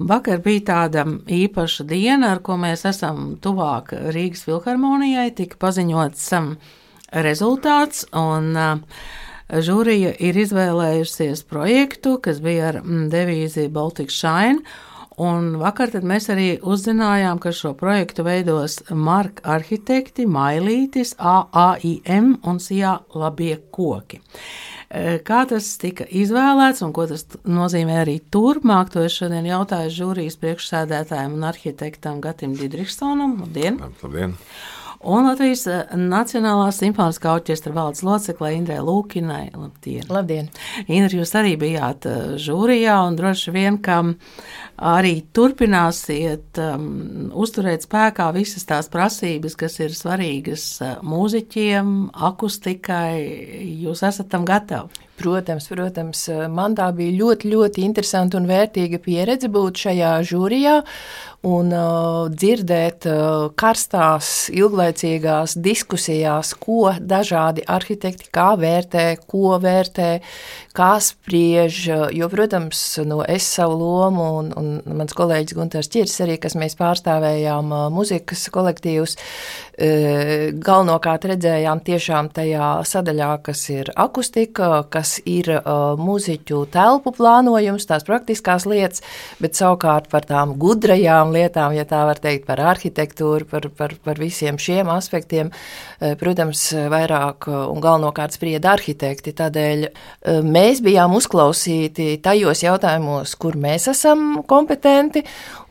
Vakar bija tāda īpaša diena, ar ko mēs esam tuvāk Rīgas filharmonijai. Tika paziņots um, rezultāts, un uh, žūrija ir izvēlējusies projektu, kas bija ar mm, devīzi Baltic Shine. Un vakar mēs arī uzzinājām, ka šo projektu veidos Marka arhitekti Mailītis, AAIM un Sijā Labie koki. Kā tas tika izvēlēts un ko tas nozīmē arī turpmāk, to es šodien jautāju žūrijas priekšsēdētājiem un arhitektam Gatim Didriksonam. Labdien! Labdien! Un Latvijas e, Nacionālā simfoniskā orķestra valdes loceklē Indrē Lūkinai. Labdien! Labdien! Indra, jūs arī bijāt e, žūrijā un droši vien, ka arī turpināsiet um, uzturēt spēkā visas tās prasības, kas ir svarīgas uh, mūziķiem, akustikai. Jūs esat tam gatavi? Protams, protams, man tā bija ļoti, ļoti interesanta un vērtīga pieredze būt šajā žūrijā un uh, dzirdēt uh, karstās, ilglaicīgās diskusijās, ko dažādi arhitekti kā vērtē, ko vērtē, kā spriež. Jo, protams, no es savu lomu un, un mans kolēģis Gunters Čirs arī, kas mēs pārstāvējām uh, muzikas kolektīvus, galvenokārt redzējām tiešām tajā sadaļā, kas ir akustika, kas ir muziķu telpu plānojums, tās praktiskās lietas, bet savukārt par tām gudrajām lietām, ja tā var teikt, par arhitektūru, par, par, par visiem šiem aspektiem, protams, vairāk un galvenokārt sprieda arhitekti. Tādēļ mēs bijām uzklausīti tajos jautājumos, kur mēs esam kompetenti,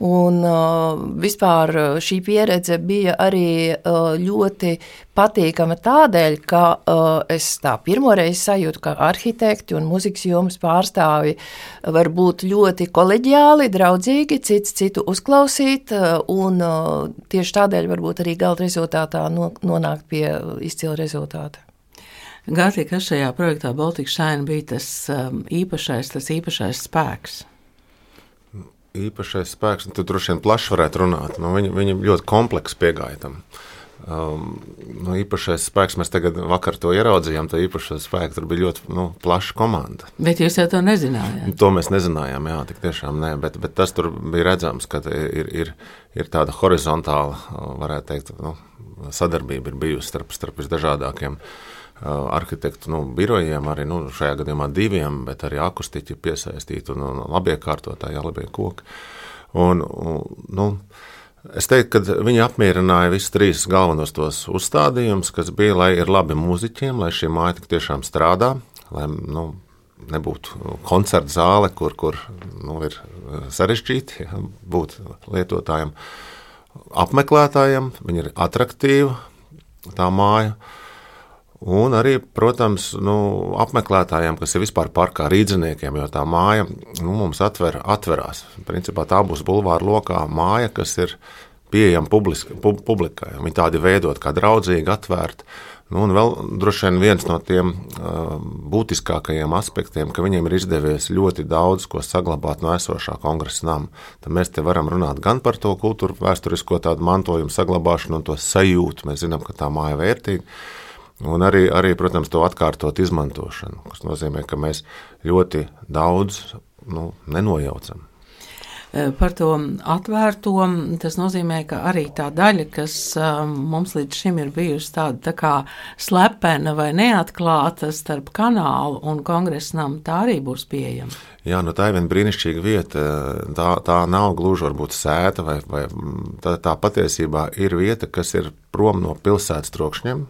un eh, vispār šī pieredze bija arī ļoti patīkama tādēļ, ka uh, es tā pirmoreiz sajūtu, ka arhitekti un muzikas jomas pārstāvi var būt ļoti koleģiāli, draudzīgi, cits citu uzklausīt, uh, un uh, tieši tādēļ varbūt arī gala rezultātā no, nonākt pie izcila rezultāta. Gātī, kas šajā projektā Baltika Shine bija tas um, īpašais, tas īpašais spēks? Īpašais spēks, un nu, tu droši vien plaši varētu runāt. Nu, viņa, viņa ļoti kompleks piegāja tam. Um, nu, īpašais spēks, mēs tagad vakar to ieraudzījām, tā īpašā spēka tur bija ļoti nu, plaša komanda. Bet jūs jau to nezinājāt? To mēs nezinājām, jā, tik tiešām nē, bet, bet tas tur bija redzams, ka ir, ir, ir tāda horizontāla, varētu teikt, nu, sadarbība ir bijusi starp, starp visdažādākiem uh, arhitektu nu, birojiem, arī nu, šajā gadījumā diviem, bet arī akustiķi piesaistīti un, un labie kārtotāji, labie koki. Un, un, nu, Es teiktu, ka viņi apmierināja visus trīs galvenos tos uzstādījumus, kas bija, lai ir labi mūziķiem, lai šī māja tik tiešām strādā, lai nu, nebūtu koncerta zāle, kur, kur nu, ir sarežģīti ja, būt lietotājiem, apmeklētājiem. Viņa ir attraktīva, tā māja. Un arī, protams, nu, apmeklētājiem, kas ir vispār parkā, rīzniekiem, jo tā māja nu, mums atver, atverās. Principā tā būs bulvāra lokā māja, kas ir pieejama publiska, pub, publikai. Viņi tādi veidot kā draudzīgi, atvērti. Nu, un vēl droši vien viens no tiem uh, būtiskākajiem aspektiem, ka viņiem ir izdevies ļoti daudz ko saglabāt no esošā kongresa nama. Tad mēs te varam runāt gan par to kultūru, vēsturisko tādu mantojumu saglabāšanu un to sajūtu. Mēs zinām, ka tā māja ir vērtīga. Un arī, arī, protams, to atkārtot izmantošanu, kas nozīmē, ka mēs ļoti daudz nu, nenojaucam. E, par to atvērto tas nozīmē, ka arī tā daļa, kas um, mums līdz šim ir bijusi tāda tā kā slepena vai neatklāta starp kanālu un kongresnam, tā arī būs pieejama. Jā, nu tā ir viena brīnišķīga vieta. Tā, tā nav gluži varbūt sēta, vai, vai tā, tā patiesībā ir vieta, kas ir prom no pilsētas trokšņiem,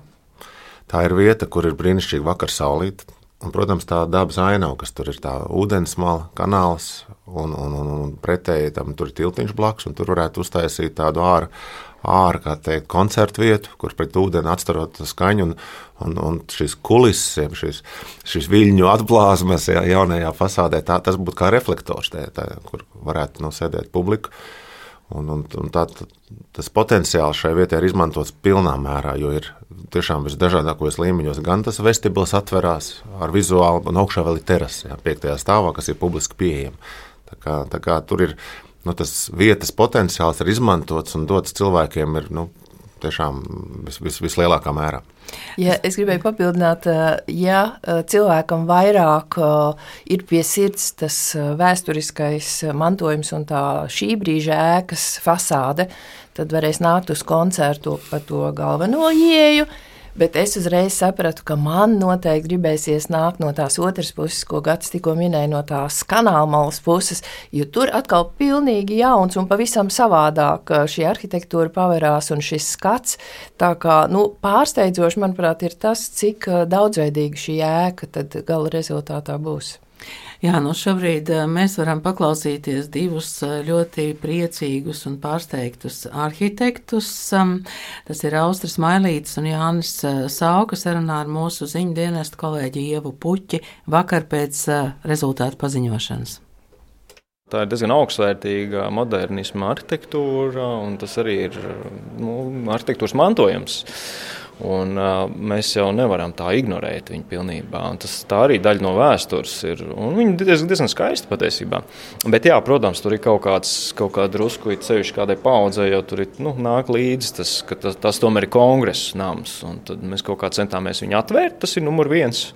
Tā ir vieta, kur ir brīnišķīgi vakar saulīt. Un, protams, tā dabas ainava, kas tur ir tā ūdensmala, kanāls, un, un, un, un pretēji tam tur ir tiltiņš blakus, tur varētu uztaisīt tādu ārā, ārā kā teikt, koncertu vietu, kur pret ūdeni atstarot skaņu, un, un, un šīs kulises, šīs, šīs viļņu atblāzmas ja, jaunajā fasādē, tā, tas būtu kā reflektors, tā, tā, kur varētu nu, sēdēt publiku. Un, un, un tā, tas potenciāls šai vietai ir izmantots pilnā mērā, jo ir tiešām visdažādākos līmeņos. Gan tas vestibils atverās ar vizuālu, un augšā vēl ir terasa, jā, piektajā stāvā, kas ir publiski pieejama. Tā kā, tā kā tur ir nu, tas vietas potenciāls ir izmantots un dots cilvēkiem ir nu, tiešām vis, vis, vislielākā mērā. Ja, es gribēju papildināt, ja cilvēkam vairāk ir pie sirds tas vēsturiskais mantojums un tā šī brīža ēkas fasāde, tad varēs nākt uz koncertu pa to galveno ieju. Bet es uzreiz sapratu, ka man noteikti gribēsies nākt no tās otras puses, ko Gats tikko minēja, no tās kanāla malas puses, jo tur atkal pilnīgi jauns un pavisam savādāk šī arhitektūra pavērās un šis skats. Tā kā nu, pārsteidzoši, manuprāt, ir tas, cik daudzveidīga šī ēka tad gala rezultātā būs. Jā, nu šobrīd eh, mēs varam paklausīties divus eh, ļoti priecīgus un pārsteigtus arhitektus. Um, tas ir Austris Mailītis un Jānis eh, Sauka sarunā ar mūsu ziņu dienestu kolēģi Ievu Puķi vakar pēc rezultātu paziņošanas. Tā ir diezgan augstvērtīga modernisma arhitektūra, un tas arī ir nu, arhitektūras mantojums. Un, uh, mēs jau nevaram tā ignorēt viņu pilnībā. Un tas arī daļa no vēstures ir. Viņa diezgan, diezgan skaista patiesībā. Bet, jā, protams, tur ir kaut kāds kaut kāda drusku ceļš kādai paudzei, jo tur ir, nu, nāk līdzi tas, ka tas, tas tomēr ir kongresa nams. Tad mēs kaut kā centāmies viņu atvērt. Tas ir numur viens.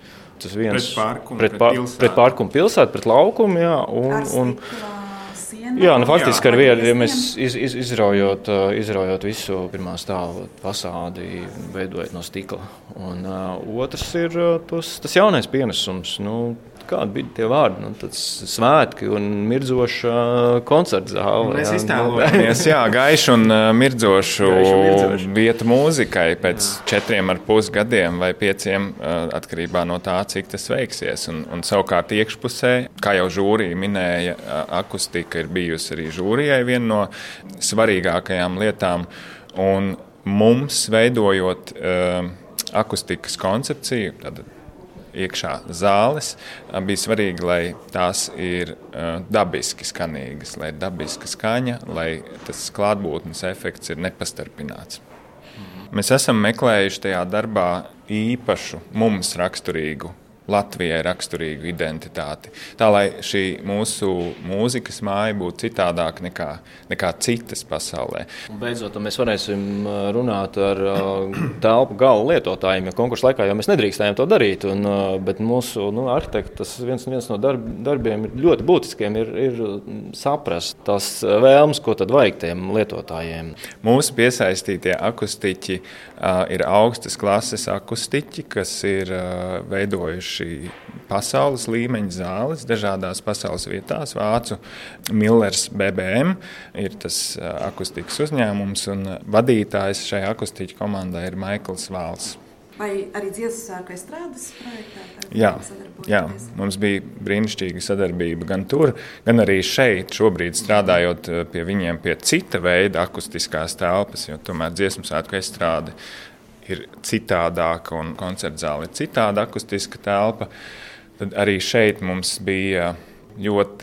Tas viens pret parku, pret, pret, pilsētu. pret parku un pilsētu, pret laukumu. Jā, un, un, Jā, nu, faktiski ar vienu, ja mēs iz, iz, izraujot, izraujot visu pirmā stāva fasādi, veidojot no stikla. Un uh, otrs ir uh, tos, tas jaunais pienesums. Nu, kādi bija tie vārdi? Nu, tāds svētki un mirdzoša koncerta zāle. Mēs iztēlojamies, jā, gaišu un mirdzošu, mirdzošu vietu mūzikai pēc jā. četriem ar pus gadiem vai pieciem, atkarībā no tā, cik tas veiksies. Un, un savukārt iekšpusē, kā jau žūrija minēja, akustika ir bijusi arī žūrijai viena no svarīgākajām lietām. Un mums veidojot uh, akustikas koncepciju, tad iekšā zāles, bija svarīgi, lai tās ir dabiski skanīgas, lai ir dabiska skaņa, lai tas klātbūtnes efekts ir nepastarpināts. Mēs esam meklējuši tajā darbā īpašu, mums raksturīgu Latvijai raksturīgu identitāti. Tā lai šī mūsu mūzikas māja būtu citādāka nekā, nekā citas pasaulē. Un beidzot, mēs varēsim uh, runāt ar uh, telpu gala lietotājiem, jo konkursu laikā jau mēs nedrīkstējām to darīt. Un, uh, bet mūsu nu, arhitekts, tas viens, viens no darb, darbiem ir ļoti būtiskiem, ir, ir saprast tās vēlmes, ko tad vajag tiem lietotājiem. Mūsu piesaistītie akustiķi uh, ir augstas klases akustiķi, kas ir uh, veidojuši bijuši pasaules līmeņa zāles dažādās pasaules vietās. Vācu Millers BBM ir tas akustikas uzņēmums, un vadītājs šai akustiķu komandai ir Maikls Vāls. Vai arī dziesmu sāka estrādes projektā? Jā, jā, mums bija brīnišķīga sadarbība gan tur, gan arī šeit, šobrīd strādājot pie viņiem pie cita veida akustiskās telpas, jo tomēr dziesmu sāka estrāde ir citādāka un koncerta zāle ir citāda akustiska telpa. Tad arī šeit mums bija ļoti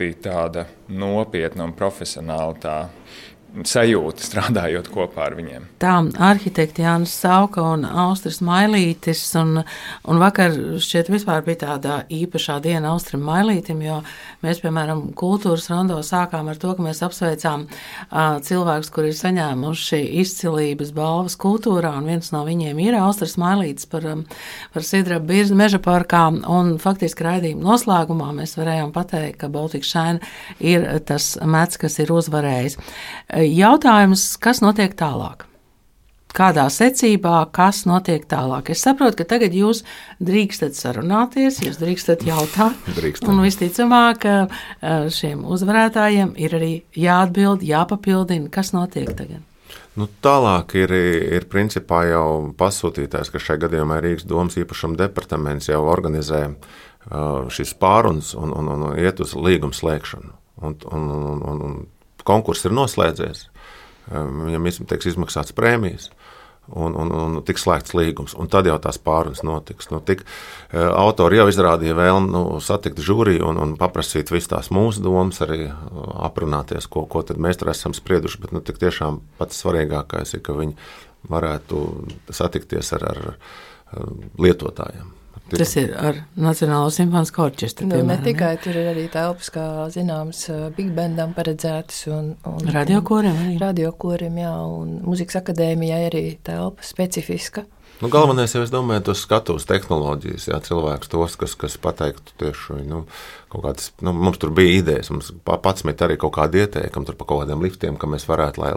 nopietna un profesionāla tā sajūta strādājot kopā ar viņiem. Tā arhitekti Jānis Sauka un Austris Mailītis, un, un vakar šķiet vispār bija tāda īpašā diena Austrim Mailītim, jo mēs, piemēram, kultūras rondo sākām ar to, ka mēs apsveicām uh, cilvēkus, kuri ir saņēmuši izcilības balvas kultūrā, un viens no viņiem ir Austris Mailītis par, um, par Sidrabu Birzu meža parkā, un faktiski raidījuma noslēgumā mēs varējām pateikt, ka Baltika Šaina ir tas mets, kas ir uzvarējis. Jautājums, kas notiek tālāk? Kādā secībā, kas notiek tālāk? Es saprotu, ka tagad jūs drīkstat sarunāties, jūs drīkstat jautāt. Drīkstam. Un visticamāk, šiem uzvarētājiem ir arī jāatbild, jāpapildina, kas notiek tagad. Nu, tālāk ir, ir principā jau pasūtītājs, ka šajā gadījumā Rīgas domas īpašuma departaments jau organizē šīs pārunas un, un, un, un iet uz līgumu slēgšanu. Un, un, un, un, un konkurss ir noslēdzies, viņam tiks izmaksāts prēmijas. Un, un, un tiks slēgts līgums, un tad jau tās pārunas notiks. Nu, tik, autori jau izrādīja vēlmi nu, satikt žūriju un, un paprasīt visas tās mūsu domas, arī aprunāties, ko, ko mēs tur esam sprieduši. Bet nu, tiešām pats svarīgākais ir, ka viņi varētu satikties ar, ar lietotājiem. Tas ir ar Nacionālo simfonisko orķestru. Nu, ne piemēram, tikai tur ir arī telpas, kā zināms, Big Bandam paredzētas un, un radiokoriem arī. radiokorim, jā, un muzikas akadēmijai arī telpa specifiska. Nu, galvenais jau, domāju, tas skatuves tehnoloģijas, jā, cilvēks tos, kas, kas pateiktu tieši, nu, kaut kādas, nu, mums tur bija idejas, mums pa- pats met arī kaut kādi ieteikumi tur par kaut kādiem liftiem, ka mēs varētu, lai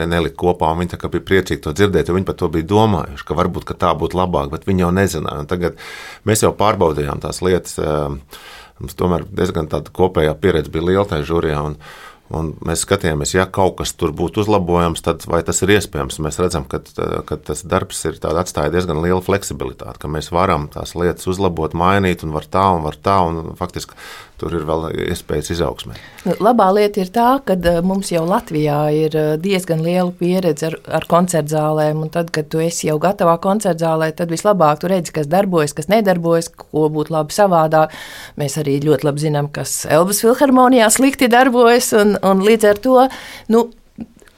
ne, nelikt kopā, un viņi tā kā bija priecīgi to dzirdēt, jo viņi par to bija domājuši, ka varbūt, ka tā būtu labāk, bet viņi jau nezināja, un tagad mēs jau pārbaudījām tās lietas, mums tomēr diezgan tāda kopējā pieredze bija liela tajā žūrijā, un, Un mēs skatījāmies, ja kaut kas tur būtu uzlabojams, tad vai tas ir iespējams. Mēs redzam, ka, ka tas darbs ir atstāja diezgan lielu fleksibilitāti, ka mēs varam tās lietas uzlabot, mainīt, un var tā, un var tā, un faktiski tur ir vēl iespējas izaugsmē. Nu, labā lieta ir tā, ka eh, mums jau Latvijā ir eh, diezgan liela pieredze ar, ar koncertzālēm, tad, kad tu esi jau gatavā koncertzālē, tad vislabāk tu redzi, kas darbojas, kas nedarbojas, ko būtu labi savādāk. Mēs arī ļoti labi zinām, kas Elvis Filharmonijā slikti darbojas, un, un līdz ar to, nu,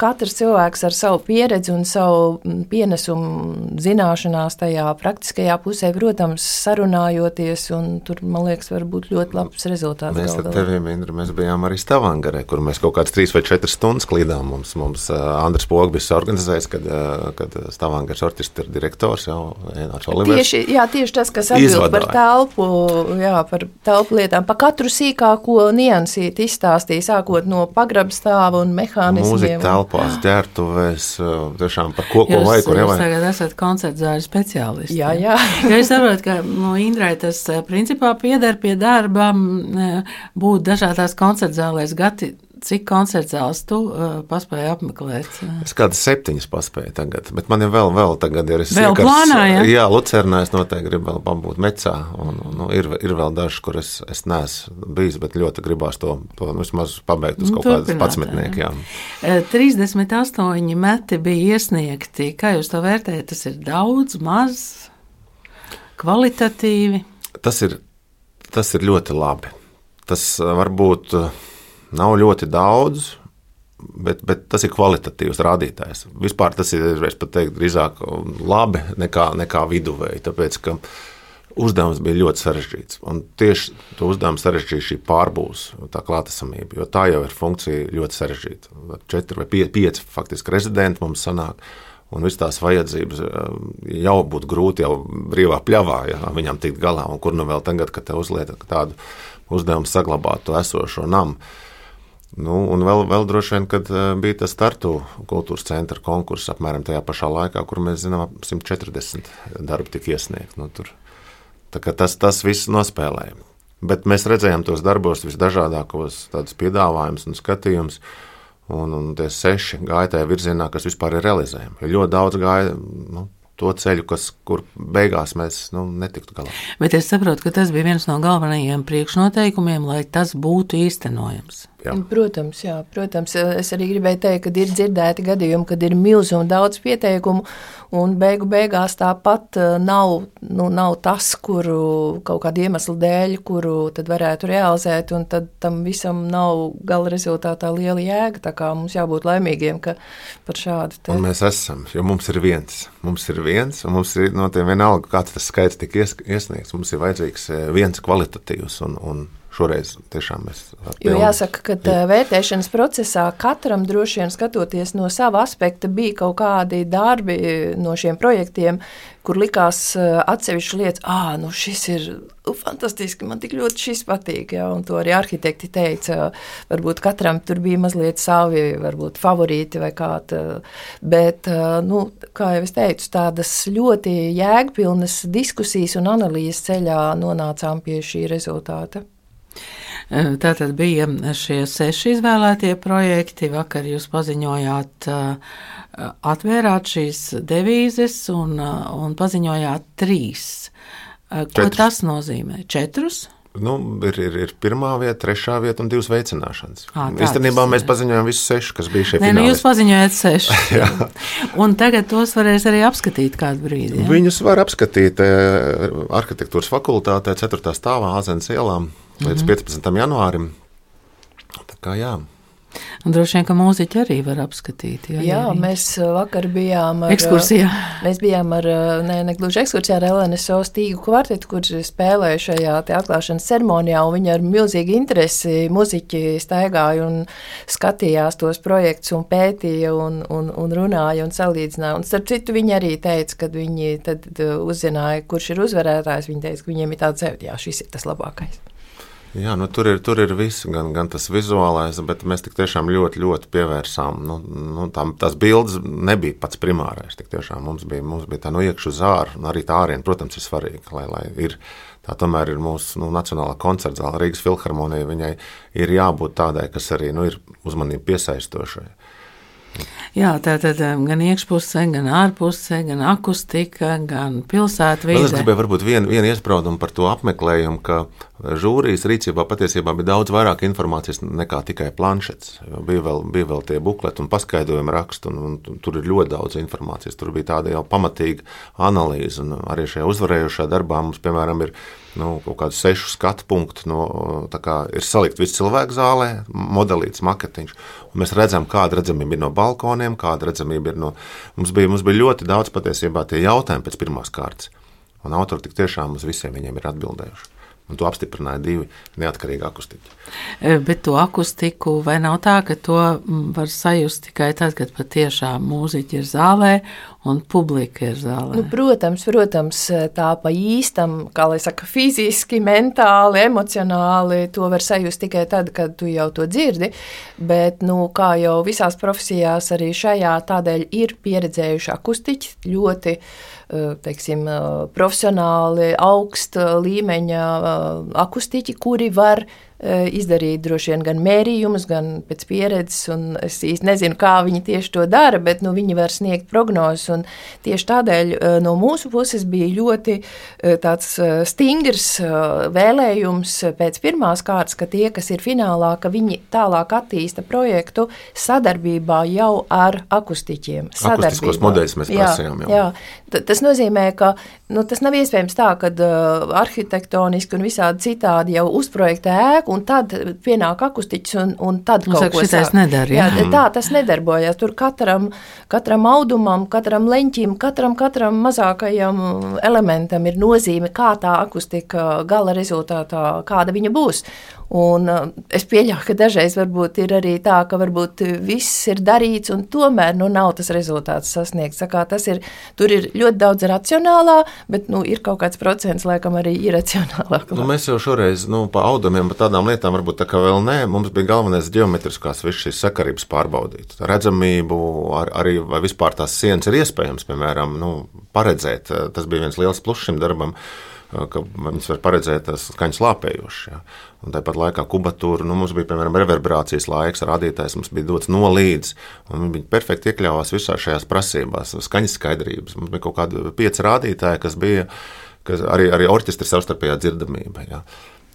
katrs cilvēks ar savu pieredzi un savu mm, pienesumu zināšanās tajā praktiskajā pusē, protams, sarunājoties, un tur, man liekas, var būt ļoti labs rezultāts. Mēs ar tevi, Indra, mēs bijām arī Stavangarē, kur mēs kaut kādas trīs vai četras stundas klīdām. Mums, mums Andris Pogbis organizējis, kad, kad Stavangars orķestra direktors jau Einārs Olivers. Tieši, jā, tieši tas, kas atbild Izvadāja. par telpu, jā, par telpu lietām, pa katru sīkāko niansīti izstāstīja, sākot no pagraba stāva un mehānismiem. Mūzika telpās, ģērbtuvēs, uh, tiešām par ko, ko Jūs, vajag, jūs nevajag. tagad esat koncertzāļu speciālisti. Jā, jā. Jo es saprotu, ka no Indrai tas eh, principā pieder pie darba m, eh, būt dažādās koncertzālēs. Gati, cik koncertzāles tu uh, paspēji apmeklēt? Es kādas septiņas paspēju tagad, bet man ir vēl, vēl tagad ir Vēl plānā, ja? Jā, Lucernā es noteikti gribu vēl pabūt mecā, un, un nu, ir, ir vēl dažas, kur es, es neesmu bijis, bet ļoti gribās to, to vismaz pabeigt uz Nu, kaut kādas patsmetnieku, jā. Eh, 38 meti bija iesniegti. Kā jūs to vērtējat? Tas ir daudz, maz, kvalitatīvi. Tas ir, tas ir ļoti labi. Tas uh, varbūt uh, nav ļoti daudz, bet, bet tas ir kvalitatīvs rādītājs. Vispār tas ir, es pat teiktu, drīzāk labi nekā, nekā viduvēji, tāpēc, ka uzdevums bija ļoti sarežģīts. Un tieši to uzdevumu sarežģīja šī pārbūves, tā klātesamība, jo tā jau ir funkcija ļoti sarežģīta. Četri vai pie, pieci faktiski rezidenti mums sanāk. Un visas tās vajadzības um, jau būtu grūti jau brīvā pļavā, ja viņam tikt galā. Un kur nu vēl tagad, kad te uzliek tādu uzdevumu saglabāt to esošo namu. Nu, un vēl, vēl droši vien, kad uh, bija tas startu kultūras centra konkurss apmēram tajā pašā laikā, kur mēs zinām, ap 140 darbi tika iesniegti. Nu, tur. Tas, tas viss nospēlēja. Bet mēs redzējām tos darbos visdažādākos piedāvājumus un skatījumus. Un, un tie seši gāja tajā virzienā, kas vispār ir realizējami. Jo ļoti daudz gāja nu, to ceļu, kas, kur beigās mēs nu, netiktu galā. Bet es saprotu, ka tas bija viens no galvenajiem priekšnoteikumiem, lai tas būtu īstenojams. Jā. Protams, jā, protams, es arī gribēju teikt, ka ir dzirdēti gadījumi, kad ir milzīgi daudz pieteikumu, un beigu beigās tāpat eh, nav, nu, nav tas, kuru kaut kāda iemesla dēļ, kuru varētu realizēt, un tam visam nav gala rezultātā liela jēga. Tā kā mums jābūt laimīgiem, ka par šādu te. Un mēs esam, jo mums ir viens. Mums ir viens, un mums ir no tiem vienalga, kāds tas skaits tika ies- iesniegts. Mums ir vajadzīgs eh, viens kvalitatīvs, un, un šoreiz tiešām mēs. ar Jo jāsaka, ka tā vērtēšanas procesā katram droši vien skatoties no sava aspekta, bija kaut kādi darbi no šiem projektiem, kur likās eh, atsevišķas lietas, ah, nu šis ir fantastiski, man tik ļoti šis patīk. Ja, un to arī arhitekti teica. Varbūt katram tur bija mazliet savi, varbūt favorīti vai kāda. Bet, nu, kā jau es teicu, tādas ļoti jēgpilnas diskusijas un analīzes ceļā nonācām pie šī rezultāta. Eh, Tā tad bija šie seši izvēlētie projekti. Vakar jūs paziņojāt, eh, atvērāt šīs devīzes un, eh, un paziņojāt trīs. Ko Četrus. tas nozīmē? Četrus? Nu, ir, ir, ir pirmā vieta, trešā vieta un divas veicināšanas. Ā, tā Īstenībā mēs paziņojām visus sešus, kas bija šie Nē, nu jūs paziņojāt sešus. un tagad tos varēs arī apskatīt kādu brīdi. Ja? Viņus var apskatīt arhitektūras fakultātē, 4. stāvā Azenes ielā līdz 15. janvārim. Tā kā jā, Un droši vien, ka mūziķi arī var apskatīt. Jā, jā arī. mēs vakar bijām ar ekskursijā. Mēs bijām ar, ne, ne gluži ekskursijā ar LNSO stīgu kvartetu, kurš spēlēja šajā atklāšanas ceremonijā, un viņi ar milzīgu interesi muziķi staigāja un skatījās tos projektus un pētīja un, un, un runāja un salīdzināja. Un starp citu, viņi arī teica, kad viņi tad uzzināja, kurš ir uzvarētājs, viņi teica, ka viņiem ir tāds zēvd, jā, šis ir tas labākais. Jā, nu, tur, ir, tur ir viss, gan, gan tas vizuālais, bet mēs tiešām ļoti, ļoti pievērsām. Nu, nu, tam, tās bildes nebija pats primārais. Tiešām mums bija, mums bija tā no iekšā uz ārā, un arī tā ārienē, protams, ir svarīga. Lai, lai ir, tā tomēr ir mūsu nu, nacionālā koncerta zāle, Rīgas filharmonija. Viņai ir jābūt tādai, kas arī nu, ir uzmanību piesaistošai. Jā, tā tad gan iekšpusē, gan ārpusē, gan akustika, gan pilsētvide. Es gribēju varbūt vienu, vienu iespraudumu par to apmeklējumu, ka žūrijas rīcībā patiesībā bija daudz vairāk informācijas nekā tikai planšets. Bija vēl, bija vēl tie bukleti un paskaidrojumi raksti, un, un tur ir ļoti daudz informācijas. Tur bija tāda jau pamatīga analīze, un arī šajā uzvarējušajā darbā mums, piemēram, ir nu, kaut kādu sešu skatu punktu. No, ir salikt viss cilvēku zālē, modelīts, maketiņš. Mēs redzam, kāda redzamība ir no balkoniem, kāda redzamība ir no. Mums bija, mums bija ļoti daudz patiesībā tie jautājumi pēc pirmās kārtas. Un autori tik tiešām uz visiem viņiem ir atbildējuši. Un to apstiprināja divi neatkarīgi akustiķi. E, bet to akustiku vai nav tā, ka to var sajust tikai tad, kad patiešām mūziķi ir zālē un publika ir zālē? Nu, protams, protams, tā pa īstam, kā lai saka, fiziski, mentāli, emocionāli to var sajust tikai tad, kad tu jau to dzirdi. Bet, nu, kā jau visās profesijās, arī šajā tādēļ ir pieredzējuši akustiķi ļoti Eh, teiksim, eh, profesionāli, augsta līmeņa eh, akustiķi, kuri var Eh, izdarīt droši vien gan mērījumus, gan pēc pieredzes. Es īsti nezinu, kā viņi tieši to dara, bet nu, viņi var sniegt prognozes. Tieši tādēļ eh, no mūsu puses bija ļoti eh, tāds stingrs vēlējums pēc pirmās kārtas, ka tie, kas ir finālā, ka viņi tālāk attīsta projektu sadarbībā jau ar akustiķiem. Akustiskos modeļus mēs prasījām. Jā, jā. Tas nozīmē, ka nu, tas nav iespējams tā, ka uh, arhitektoniski un visādi citādi jau uzprojektē ēku un tad pienāk akustiķis, un, un tad Mums kaut kas tāds nedara. Jā. jā, tā tas nedarbojas. Tur katram, katram audumam, katram leņķim, katram, katram mazākajam elementam ir nozīme, kā tā akustika gala rezultātā, kāda viņa būs. Un uh, es pieļauju, ka dažreiz varbūt ir arī tā, ka varbūt viss ir darīts, un tomēr nu, nav tas rezultāts sasniegts. Tas ir, tur ir ļoti daudz racionālā, bet nu, ir kaut kāds procents, laikam, arī iracionālā. Nu, mēs jau šoreiz nu, pa audumiem, pa tādām lietām varbūt tā kā vēl nē. Mums bija galvenais geometriskās visas šīs sakarības pārbaudīt. Redzamību, ar, arī vai vispār tās sienas ir iespējams, piemēram, nu, paredzēt. Tas bija viens liels pluss šim darbam ka viņas var paredzēt skaņas lāpējošas. Ja. Un tāpat laikā kubatūra, nu, mums bija piemēram reverberācijas laiks, rādītājs mums bija dots no līdz, viņi perfekti iekļāvās visās šajās prasībās, skaņas skaidrības. Mums bija kaut kādi pieci rādītāji, kas bija kas arī, arī orķestra savstarpējā dzirdamība. Ja.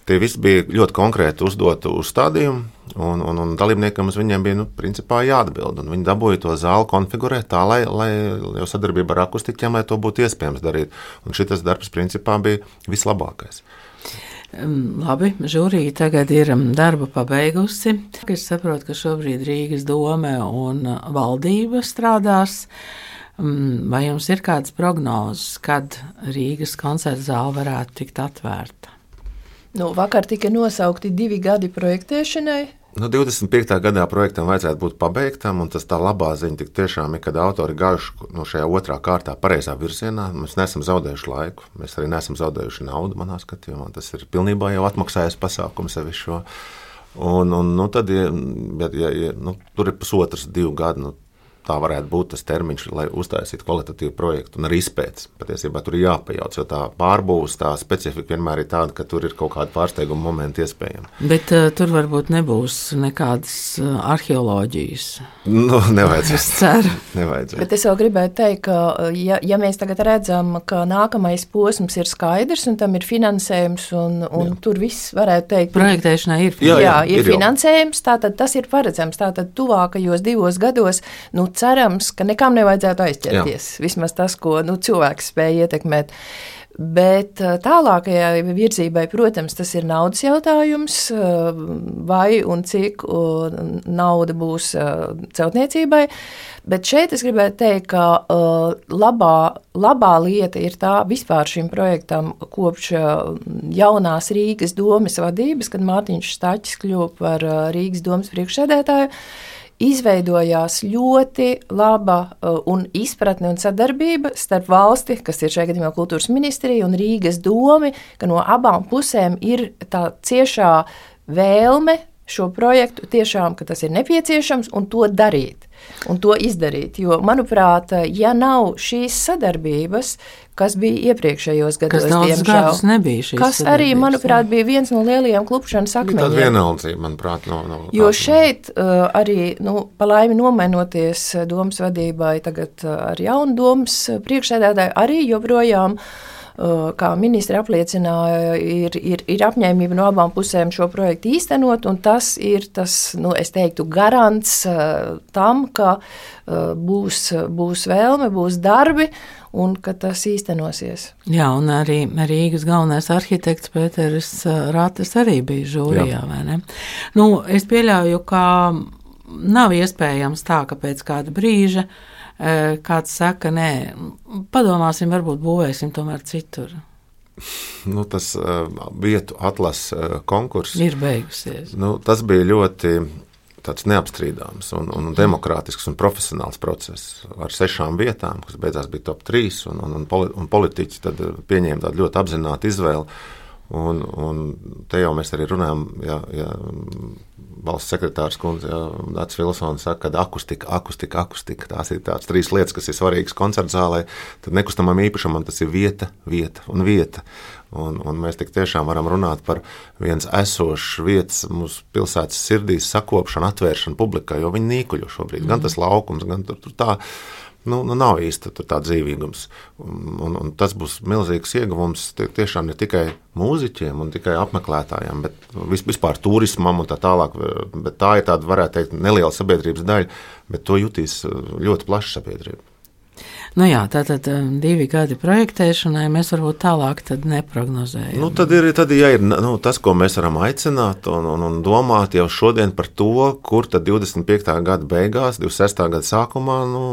Tie visi bija ļoti konkrēti uzdoti uzstādījumi, un, un, un dalībniekam uz viņiem bija nu, principā, jāatbild. Viņi dabūja to zāli konfigurēt tā, lai, lai jau sadarbībā ar akustiķiem, lai to būtu iespējams darīt. Un šis darbs principā bija vislabākais. Labi, žūrija tagad ir darbu pabeigusi. Es saprotu, ka šobrīd Rīgas doma un valdība strādās. Vai jums ir kādas prognozes, kad Rīgas koncerta zāle varētu tikt atvērta? Nu, vakar tika nosaukti divi gadi projektēšanai. Nu, 25. gadā projektam vajadzētu būt pabeigtam, un tas tā labā ziņa tik tiešām ir, kad autori gājuši no šajā otrā kārtā pareizā virzienā. Mēs neesam zaudējuši laiku, mēs arī neesam zaudējuši naudu manā skatījumā. Tas ir pilnībā jau atmaksājis pasākums sevi šo. Un, un, nu, tad, ja, ja, ja, nu, tur ir pusotrs, divi gadi. Nu, tā varētu būt tas termiņš, lai uztaisītu kvalitatīvu projektu un arī izpētes. Patiesībā tur ir jāpajauc, jo tā pārbūves, tā specifika vienmēr ir tāda, ka tur ir kaut kāda pārsteiguma momenta iespējama. Bet uh, tur varbūt nebūs nekādas uh, arheoloģijas. Nu, nevajadzēs. Es ceru. nevajadzēs. Bet es vēl gribēju teikt, ka uh, ja, ja mēs tagad redzam, ka nākamais posms ir skaidrs un tam ir finansējums un, un jā. tur viss varētu teikt. Projektēšanai ir finansējums. Jā, jā, ir, ir finansējums, tātad tas ir paredzams. Tātad tuvākajos divos gados, nu, cerams, ka nekam nevajadzētu aizķerties. Jā. Vismaz tas, ko nu, cilvēks spēja ietekmēt. Bet tālākajai virzībai, protams, tas ir naudas jautājums, vai un cik nauda būs celtniecībai. Bet šeit es gribētu teikt, ka labā, labā lieta ir tā vispār šim projektam kopš jaunās Rīgas domas vadības, kad Mārtiņš Staķis kļuva par Rīgas domas priekšsēdētāju izveidojās ļoti laba uh, un izpratne un sadarbība starp valsti, kas ir šajā gadījumā kultūras ministrija un Rīgas domi, ka no abām pusēm ir tā ciešā vēlme šo projektu tiešām, ka tas ir nepieciešams un to darīt. Un to izdarīt. Jo, manuprāt, ja nav šīs sadarbības, kas bija iepriekšējos gados, kas diemžēl, nebija šīs kas arī, manuprāt, bija viens no lielajiem klupšanas akmeņiem. Tāda vienaldzība, manuprāt, nav. nav jo šeit uh, arī, nu, pa laimi nomainoties domas vadībai, tagad uh, ar jaunu domas priekšsēdētāju, arī joprojām uh, kā ministri apliecināja, ir, ir, ir apņēmība no abām pusēm šo projektu īstenot, un tas ir tas, nu, es teiktu, garants uh, tam, ka uh, būs, būs vēlme, būs darbi, un ka tas īstenosies. Jā, un arī Rīgas galvenais arhitekts Pēteris Rātes arī bija žūrijā, vai ne? Nu, es pieļauju, ka nav iespējams tā, ka pēc kāda brīža uh, kāds saka, nē, padomāsim, varbūt būvēsim tomēr citur. Nu, tas uh, vietu atlases uh, konkurss ir beigusies. Nu, tas bija ļoti neapstrīdāms un, un demokrātisks un profesionāls process ar sešām vietām, kas beigās bija top 3. Un, un, un politiķi pieņēma tādu ļoti apzinātu izvēli. Un, un te jau mēs arī runājam, ja, ja valsts sekretārs kundze, Dārts Vilsons saka, ka akustika, akustika, akustika. Tās ir tās trīs lietas, kas ir svarīgas koncerta zālē. Tad nekustamam īpašumam tas ir vieta, vieta un vieta. Un, un mēs tik tiešām varam runāt par vienas esošas vietas mūsu pilsētas sirdīs sakopšanu, atvēršanu publikai, jo viņi nīkuļo šobrīd. Mm. Gan tas laukums, gan tur, tur tā nu, nu nav īsti tā dzīvīgums. Un, un tas būs milzīgs ieguvums tie, tiešām ne tikai mūziķiem un tikai apmeklētājiem, bet vispār turismam un tā tālāk. Bet tā ir tāda, varētu teikt, neliela sabiedrības daļa, bet to jutīs ļoti plaša sabiedrība. Nu jā, tātad um, divi gadi projektēšanai mēs varbūt tālāk neprognozējam. Nu, tad ir, tad, ja ir nu, tas, ko mēs varam aicināt un, un, un domāt jau šodien par to, kur tad 25. gada beigās, 26. gada sākumā, nu,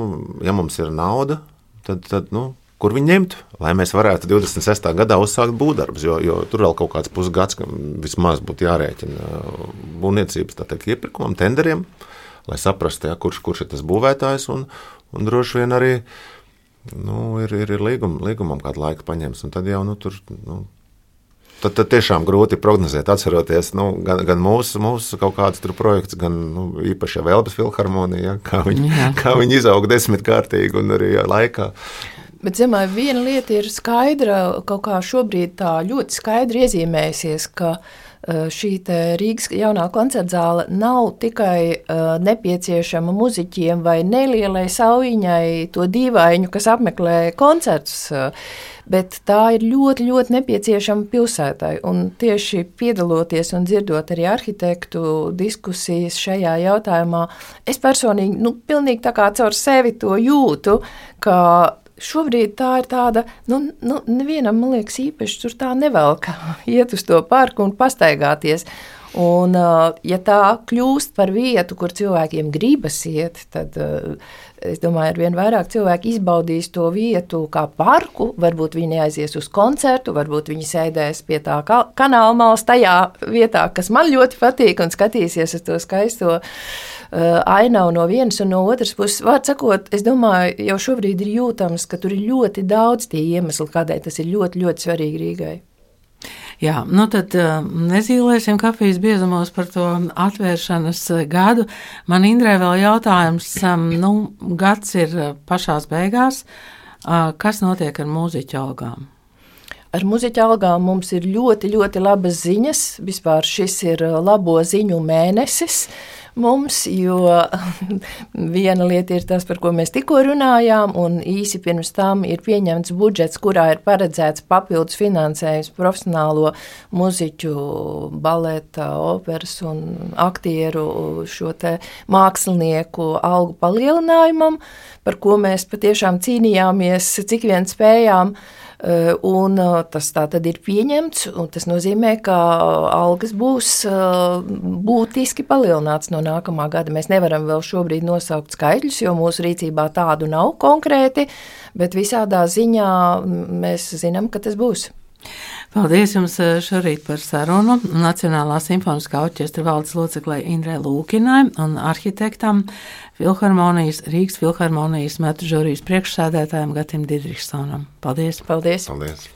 ja mums ir nauda, tad, tad nu, kur viņi ņemt, lai mēs varētu 26. gadā uzsākt būvdarbus. Jo, jo tur vēl kaut kāds pusgads, vismaz būtu jārēķina būvniecības teikt, iepirkumam, tenderiem, lai saprastu, ja, kurš, kurš ir tas būvētājs un, un droši vien arī nu, ir, ir, ir līgum, līgumam kādu laiku paņems, un tad jau nu, tur. Nu, Tad, tad tiešām grūti prognozēt, atceroties nu, gan, gan mūsu, mūsu kaut kādas projekts, gan nu, īpaši Vēlbas filharmonija, kā viņi, Jā. kā viņi izauga desmitkārtīgi un arī laikā. Bet, zinām, viena lieta ir skaidra, kaut kā šobrīd tā ļoti skaidri iezīmējusies, ka uh, šī Rīgas jaunā koncerta zāle nav tikai uh, nepieciešama muzeķiem vai nelielai saujiņai, to dīvainu, kas apmeklē koncertus. Uh, bet tā ir ļoti, ļoti nepieciešama pilsētai. Un tieši piedaloties un dzirdot arī arhitektu diskusijas šajā jautājumā, es personīgi, nu, pilnīgi tā kā caur sevi to jūtu, ka šobrīd tā ir tāda, nu, nu nevienam, man liekas, īpaši tur tā nevelk iet uz to parku un pastaigāties. Un, ja tā kļūst par vietu, kur cilvēkiem gribas iet, tad es domāju, ar vien vairāk cilvēku izbaudīs to vietu kā parku. Varbūt viņi aizies uz koncertu, varbūt viņi sēdēs pie tā kanāla malas tajā vietā, kas man ļoti patīk, un skatīsies uz to skaisto uh, ainavu no vienas un no otras puses. Vārds sakot, es domāju, jau šobrīd ir jūtams, ka tur ir ļoti daudz tie iemesli, kādēļ tas ir ļoti, ļoti svarīgi Rīgai. Jā, nu tad uh, nezīmēsim kafijas biezumos par to atvēršanas uh, gadu. Man Indrē vēl jautājums, um, nu, gads ir uh, pašās beigās. Kas notiek ar mūziķu algām? Ar muzeķa algām mums ir ļoti, ļoti labas ziņas. Vispār šis ir labo ziņu mēnesis. Uh, mums, jo viena lieta ir tas, par ko mēs tikko runājām, un īsi pirms tam ir pieņemts budžets, kurā ir paredzēts papildus finansējums profesionālo muziķu, baleta, operas un aktieru šo te mākslinieku algu palielinājumam, par ko mēs patiešām cīnījāmies, cik vien spējām. Un tas tā tad ir pieņemts, un tas nozīmē, ka algas būs būtiski palielināts no nākamā gada. Mēs nevaram vēl šobrīd nosaukt skaitļus, jo mūsu rīcībā tādu nav konkrēti, bet visādā ziņā mēs zinām, ka tas būs. Paldies jums eh, šorīt par sarunu Nacionālā simfoniskā orķestra valdes loceklai Indrē Lūkinai un arhitektam Filharmonijas, Rīgas Filharmonijas metu žūrijas priekšsēdētājiem Gatim Didriksonam. Paldies! Paldies! Paldies.